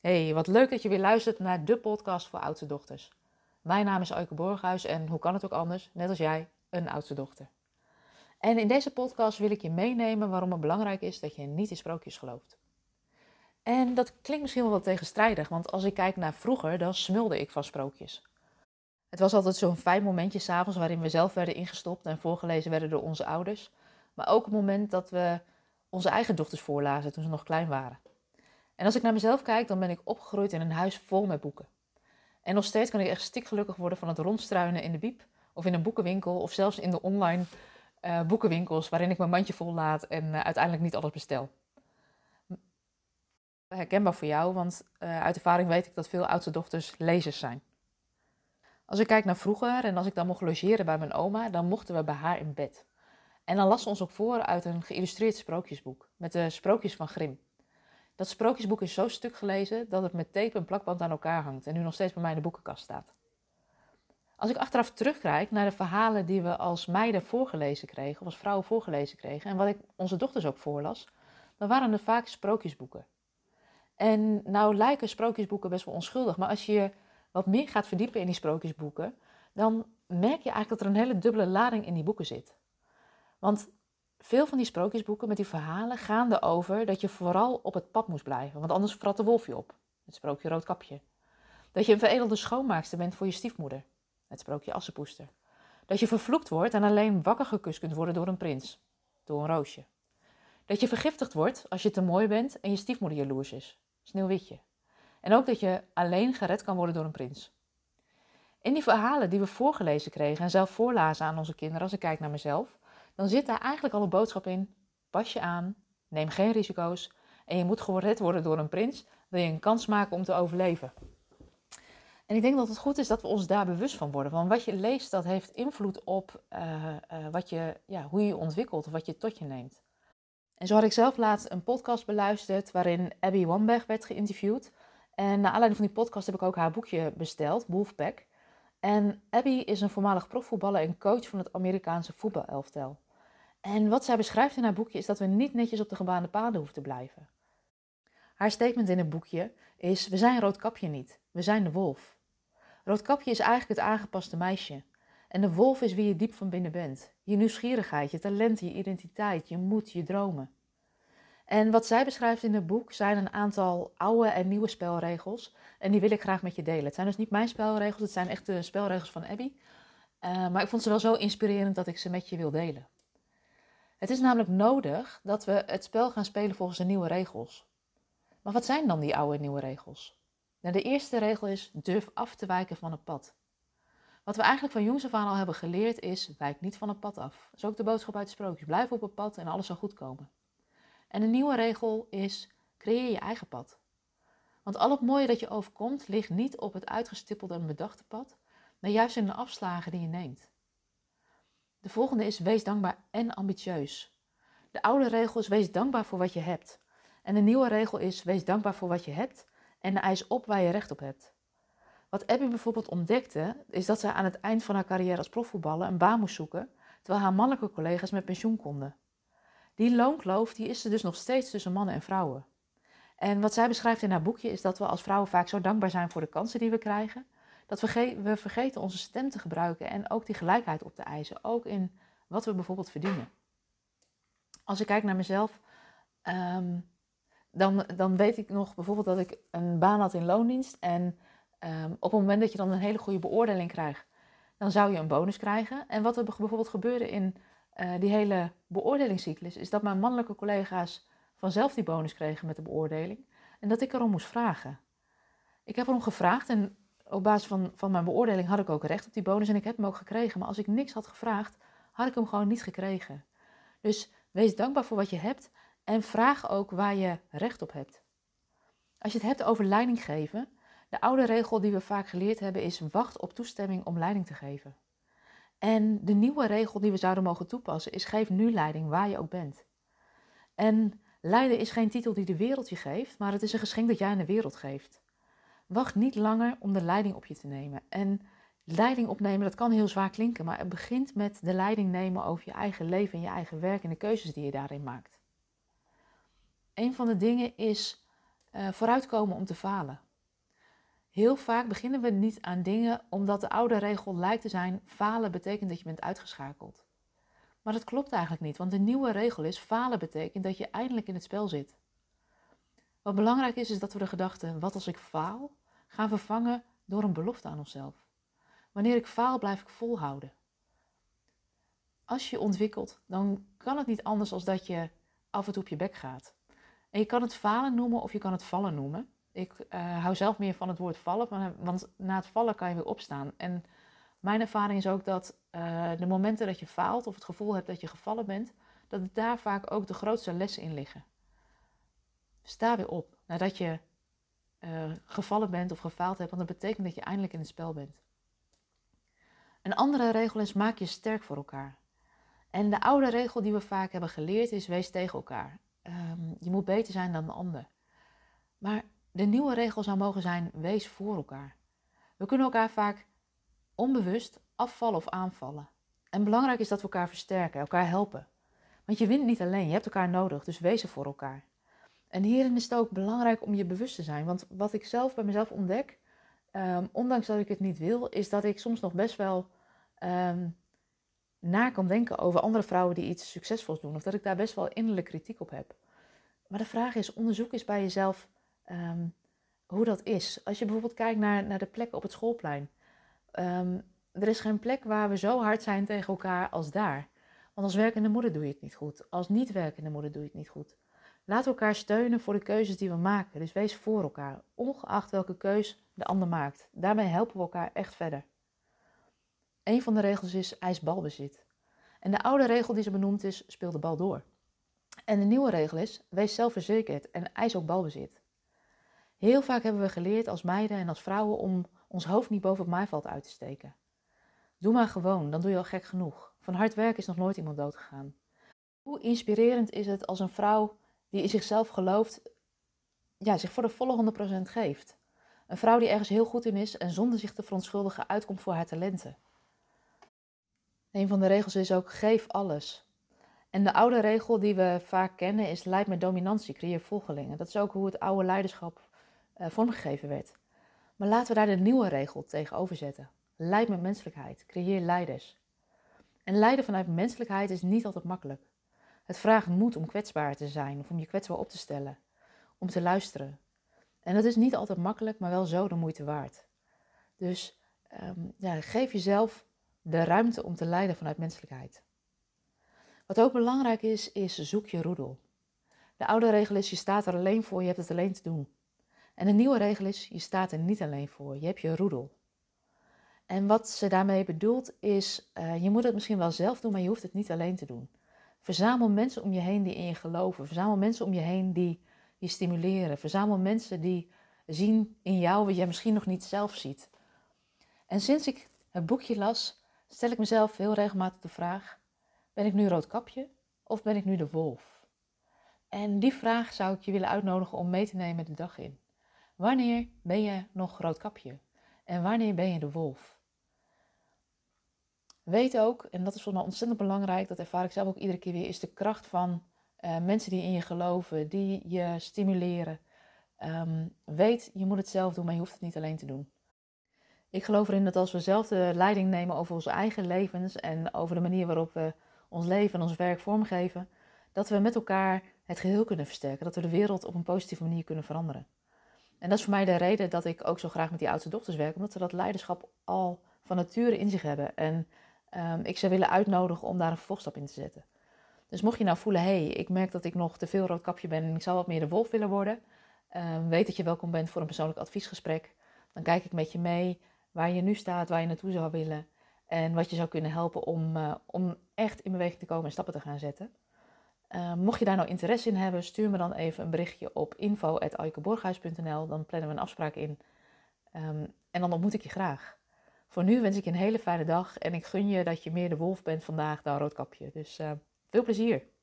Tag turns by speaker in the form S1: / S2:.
S1: Hey, wat leuk dat je weer luistert naar de podcast voor oudste dochters. Mijn naam is Euike Borghuis en hoe kan het ook anders, net als jij, een oudste dochter. En in deze podcast wil ik je meenemen waarom het belangrijk is dat je niet in sprookjes gelooft. En dat klinkt misschien wel wat tegenstrijdig, want als ik kijk naar vroeger, dan smulde ik van sprookjes. Het was altijd zo'n fijn momentje s'avonds waarin we zelf werden ingestopt en voorgelezen werden door onze ouders. Maar ook een moment dat we onze eigen dochters voorlazen toen ze nog klein waren. En als ik naar mezelf kijk, dan ben ik opgegroeid in een huis vol met boeken. En nog steeds kan ik echt stikgelukkig worden van het rondstruinen in de biep, of in een boekenwinkel, of zelfs in de online uh, boekenwinkels waarin ik mijn mandje vol laat en uh, uiteindelijk niet alles bestel. Herkenbaar voor jou, want uh, uit ervaring weet ik dat veel oudste dochters lezers zijn. Als ik kijk naar vroeger en als ik dan mocht logeren bij mijn oma, dan mochten we bij haar in bed. En dan las ze ons ook voor uit een geïllustreerd sprookjesboek met de sprookjes van Grimm. Dat sprookjesboek is zo stuk gelezen dat het met tape en plakband aan elkaar hangt en nu nog steeds bij mij in de boekenkast staat. Als ik achteraf terugkijk naar de verhalen die we als meiden voorgelezen kregen, of als vrouwen voorgelezen kregen, en wat ik onze dochters ook voorlas, dan waren het vaak sprookjesboeken. En nou lijken sprookjesboeken best wel onschuldig, maar als je wat meer gaat verdiepen in die sprookjesboeken, dan merk je eigenlijk dat er een hele dubbele lading in die boeken zit. Want veel van die sprookjesboeken met die verhalen gaan erover dat je vooral op het pad moest blijven, want anders vrat de wolf je op. Het sprookje Roodkapje. Dat je een veredelde schoonmaakster bent voor je stiefmoeder. Het sprookje Assenpoester. Dat je vervloekt wordt en alleen wakker gekust kunt worden door een prins. Door een roosje. Dat je vergiftigd wordt als je te mooi bent en je stiefmoeder jaloers is. Sneeuwwitje. En ook dat je alleen gered kan worden door een prins. In die verhalen die we voorgelezen kregen en zelf voorlazen aan onze kinderen, als ik kijk naar mezelf, dan zit daar eigenlijk al een boodschap in. Pas je aan, neem geen risico's en je moet gered worden door een prins, wil je een kans maken om te overleven. En ik denk dat het goed is dat we ons daar bewust van worden. Want wat je leest, dat heeft invloed op uh, uh, wat je, ja, hoe je je ontwikkelt of wat je tot je neemt. En zo had ik zelf laatst een podcast beluisterd waarin Abby Wamberg werd geïnterviewd. En naar aanleiding van die podcast heb ik ook haar boekje besteld, Wolfpack. En Abby is een voormalig profvoetballer en coach van het Amerikaanse voetbalelftal. En wat zij beschrijft in haar boekje is dat we niet netjes op de gebaande paden hoeven te blijven. Haar statement in het boekje is: We zijn Roodkapje niet, we zijn de wolf. Roodkapje is eigenlijk het aangepaste meisje. En de wolf is wie je diep van binnen bent. Je nieuwsgierigheid, je talent, je identiteit, je moed, je dromen. En wat zij beschrijft in het boek zijn een aantal oude en nieuwe spelregels. En die wil ik graag met je delen. Het zijn dus niet mijn spelregels, het zijn echt de spelregels van Abby. Uh, maar ik vond ze wel zo inspirerend dat ik ze met je wil delen. Het is namelijk nodig dat we het spel gaan spelen volgens de nieuwe regels. Maar wat zijn dan die oude en nieuwe regels? Nou, de eerste regel is durf af te wijken van het pad. Wat we eigenlijk van jongs af aan al hebben geleerd is, wijk niet van het pad af. Dat is ook de boodschap uit het sprookje. Blijf op het pad en alles zal goed komen. En een nieuwe regel is, creëer je eigen pad. Want al het mooie dat je overkomt, ligt niet op het uitgestippelde en bedachte pad, maar juist in de afslagen die je neemt. De volgende is, wees dankbaar en ambitieus. De oude regel is, wees dankbaar voor wat je hebt. En de nieuwe regel is, wees dankbaar voor wat je hebt en eis op waar je recht op hebt. Wat Abby bijvoorbeeld ontdekte, is dat zij aan het eind van haar carrière als profvoetballer een baan moest zoeken, terwijl haar mannelijke collega's met pensioen konden. Die loonkloof die is er dus nog steeds tussen mannen en vrouwen. En wat zij beschrijft in haar boekje is dat we als vrouwen vaak zo dankbaar zijn voor de kansen die we krijgen, dat we, we vergeten onze stem te gebruiken en ook die gelijkheid op te eisen, ook in wat we bijvoorbeeld verdienen. Als ik kijk naar mezelf, um, dan, dan weet ik nog bijvoorbeeld dat ik een baan had in loondienst. En um, op het moment dat je dan een hele goede beoordeling krijgt, dan zou je een bonus krijgen. En wat er bijvoorbeeld gebeurde in uh, die hele beoordelingscyclus, is dat mijn mannelijke collega's vanzelf die bonus kregen met de beoordeling. En dat ik erom moest vragen. Ik heb erom gevraagd en op basis van, van mijn beoordeling had ik ook recht op die bonus en ik heb hem ook gekregen. Maar als ik niks had gevraagd, had ik hem gewoon niet gekregen. Dus wees dankbaar voor wat je hebt en vraag ook waar je recht op hebt. Als je het hebt over leiding geven, de oude regel die we vaak geleerd hebben is wacht op toestemming om leiding te geven. En de nieuwe regel die we zouden mogen toepassen is geef nu leiding waar je ook bent. En leiden is geen titel die de wereld je geeft, maar het is een geschenk dat jij aan de wereld geeft. Wacht niet langer om de leiding op je te nemen. En leiding opnemen, dat kan heel zwaar klinken, maar het begint met de leiding nemen over je eigen leven en je eigen werk en de keuzes die je daarin maakt. Een van de dingen is uh, vooruitkomen om te falen. Heel vaak beginnen we niet aan dingen omdat de oude regel lijkt te zijn: falen betekent dat je bent uitgeschakeld. Maar dat klopt eigenlijk niet, want de nieuwe regel is: falen betekent dat je eindelijk in het spel zit. Wat belangrijk is, is dat we de gedachte: wat als ik faal, gaan vervangen door een belofte aan onszelf. Wanneer ik faal, blijf ik volhouden. Als je ontwikkelt, dan kan het niet anders dan dat je af en toe op je bek gaat. En je kan het falen noemen of je kan het vallen noemen. Ik uh, hou zelf meer van het woord vallen, want na het vallen kan je weer opstaan. En mijn ervaring is ook dat uh, de momenten dat je faalt of het gevoel hebt dat je gevallen bent, dat daar vaak ook de grootste lessen in liggen. Sta weer op nadat je uh, gevallen bent of gefaald hebt, want dat betekent dat je eindelijk in het spel bent. Een andere regel is: maak je sterk voor elkaar. En de oude regel die we vaak hebben geleerd is: wees tegen elkaar. Um, je moet beter zijn dan de ander. Maar de nieuwe regel zou mogen zijn: wees voor elkaar. We kunnen elkaar vaak onbewust afvallen of aanvallen. En belangrijk is dat we elkaar versterken, elkaar helpen. Want je wint niet alleen, je hebt elkaar nodig, dus wees er voor elkaar. En hierin is het ook belangrijk om je bewust te zijn. Want wat ik zelf bij mezelf ontdek, um, ondanks dat ik het niet wil, is dat ik soms nog best wel um, na kan denken over andere vrouwen die iets succesvols doen. Of dat ik daar best wel innerlijk kritiek op heb. Maar de vraag is, onderzoek eens bij jezelf um, hoe dat is. Als je bijvoorbeeld kijkt naar, naar de plekken op het schoolplein. Er is geen plek waar we zo hard zijn tegen elkaar als daar. Want als werkende moeder doe je het niet goed. Als niet werkende moeder doe je het niet goed. Laat elkaar steunen voor de keuzes die we maken. Dus wees voor elkaar, ongeacht welke keus de ander maakt. Daarmee helpen we elkaar echt verder. Een van de regels is eis balbezit. En de oude regel die ze benoemd is, speel de bal door. En de nieuwe regel is, wees zelfverzekerd en eis ook balbezit. Heel vaak hebben we geleerd als meiden en als vrouwen om ons hoofd niet boven het maaiveld uit te steken. Doe maar gewoon, dan doe je al gek genoeg. Van hard werken is nog nooit iemand doodgegaan. Hoe inspirerend is het als een vrouw die in zichzelf gelooft, ja, zich voor de volle 100% geeft. Een vrouw die ergens heel goed in is en zonder zich te verontschuldigen uitkomt voor haar talenten. Een van de regels is ook geef alles. En de oude regel die we vaak kennen is leid met dominantie, creëer volgelingen. Dat is ook hoe het oude leiderschap uh, vormgegeven werd. Maar laten we daar de nieuwe regel tegenover zetten. Leid met menselijkheid, creëer leiders. En leiden vanuit menselijkheid is niet altijd makkelijk. Het vraagt moed om kwetsbaar te zijn of om je kwetsbaar op te stellen, om te luisteren. En dat is niet altijd makkelijk, maar wel zo de moeite waard. Dus um, ja, geef jezelf de ruimte om te leiden vanuit menselijkheid. Wat ook belangrijk is, is zoek je roedel. De oude regel is, je staat er alleen voor, je hebt het alleen te doen. En de nieuwe regel is, je staat er niet alleen voor, je hebt je roedel. En wat ze daarmee bedoelt is, uh, je moet het misschien wel zelf doen, maar je hoeft het niet alleen te doen. Verzamel mensen om je heen die in je geloven. Verzamel mensen om je heen die je stimuleren. Verzamel mensen die zien in jou wat jij misschien nog niet zelf ziet. En sinds ik het boekje las, stel ik mezelf heel regelmatig de vraag: ben ik nu roodkapje of ben ik nu de wolf? En die vraag zou ik je willen uitnodigen om mee te nemen de dag in. Wanneer ben je nog roodkapje? En wanneer ben je de wolf? Weet ook, en dat is voor mij ontzettend belangrijk, dat ervaar ik zelf ook iedere keer weer, is de kracht van uh, mensen die in je geloven, die je stimuleren. Um, weet, je moet het zelf doen, maar je hoeft het niet alleen te doen. Ik geloof erin dat als we zelf de leiding nemen over onze eigen levens en over de manier waarop we ons leven en ons werk vormgeven, dat we met elkaar het geheel kunnen versterken, dat we de wereld op een positieve manier kunnen veranderen. En dat is voor mij de reden dat ik ook zo graag met die oudste dochters werk, omdat ze dat leiderschap al van nature in zich hebben. En um, ik zou willen uitnodigen om daar een vervolgstap in te zetten. Dus mocht je nou voelen, hé, hey, ik merk dat ik nog te veel roodkapje ben en ik zou wat meer de wolf willen worden, um, weet dat je welkom bent voor een persoonlijk adviesgesprek. Dan kijk ik met je mee waar je nu staat, waar je naartoe zou willen en wat je zou kunnen helpen om, uh, om echt in beweging te komen en stappen te gaan zetten. Uh, mocht je daar nou interesse in hebben, stuur me dan even een berichtje op info.aikeborghuis.nl. Dan plannen we een afspraak in en dan ontmoet ik je graag. Voor nu wens ik je een hele fijne dag en ik gun je dat je meer de wolf bent vandaag dan roodkapje. Dus uh, veel plezier!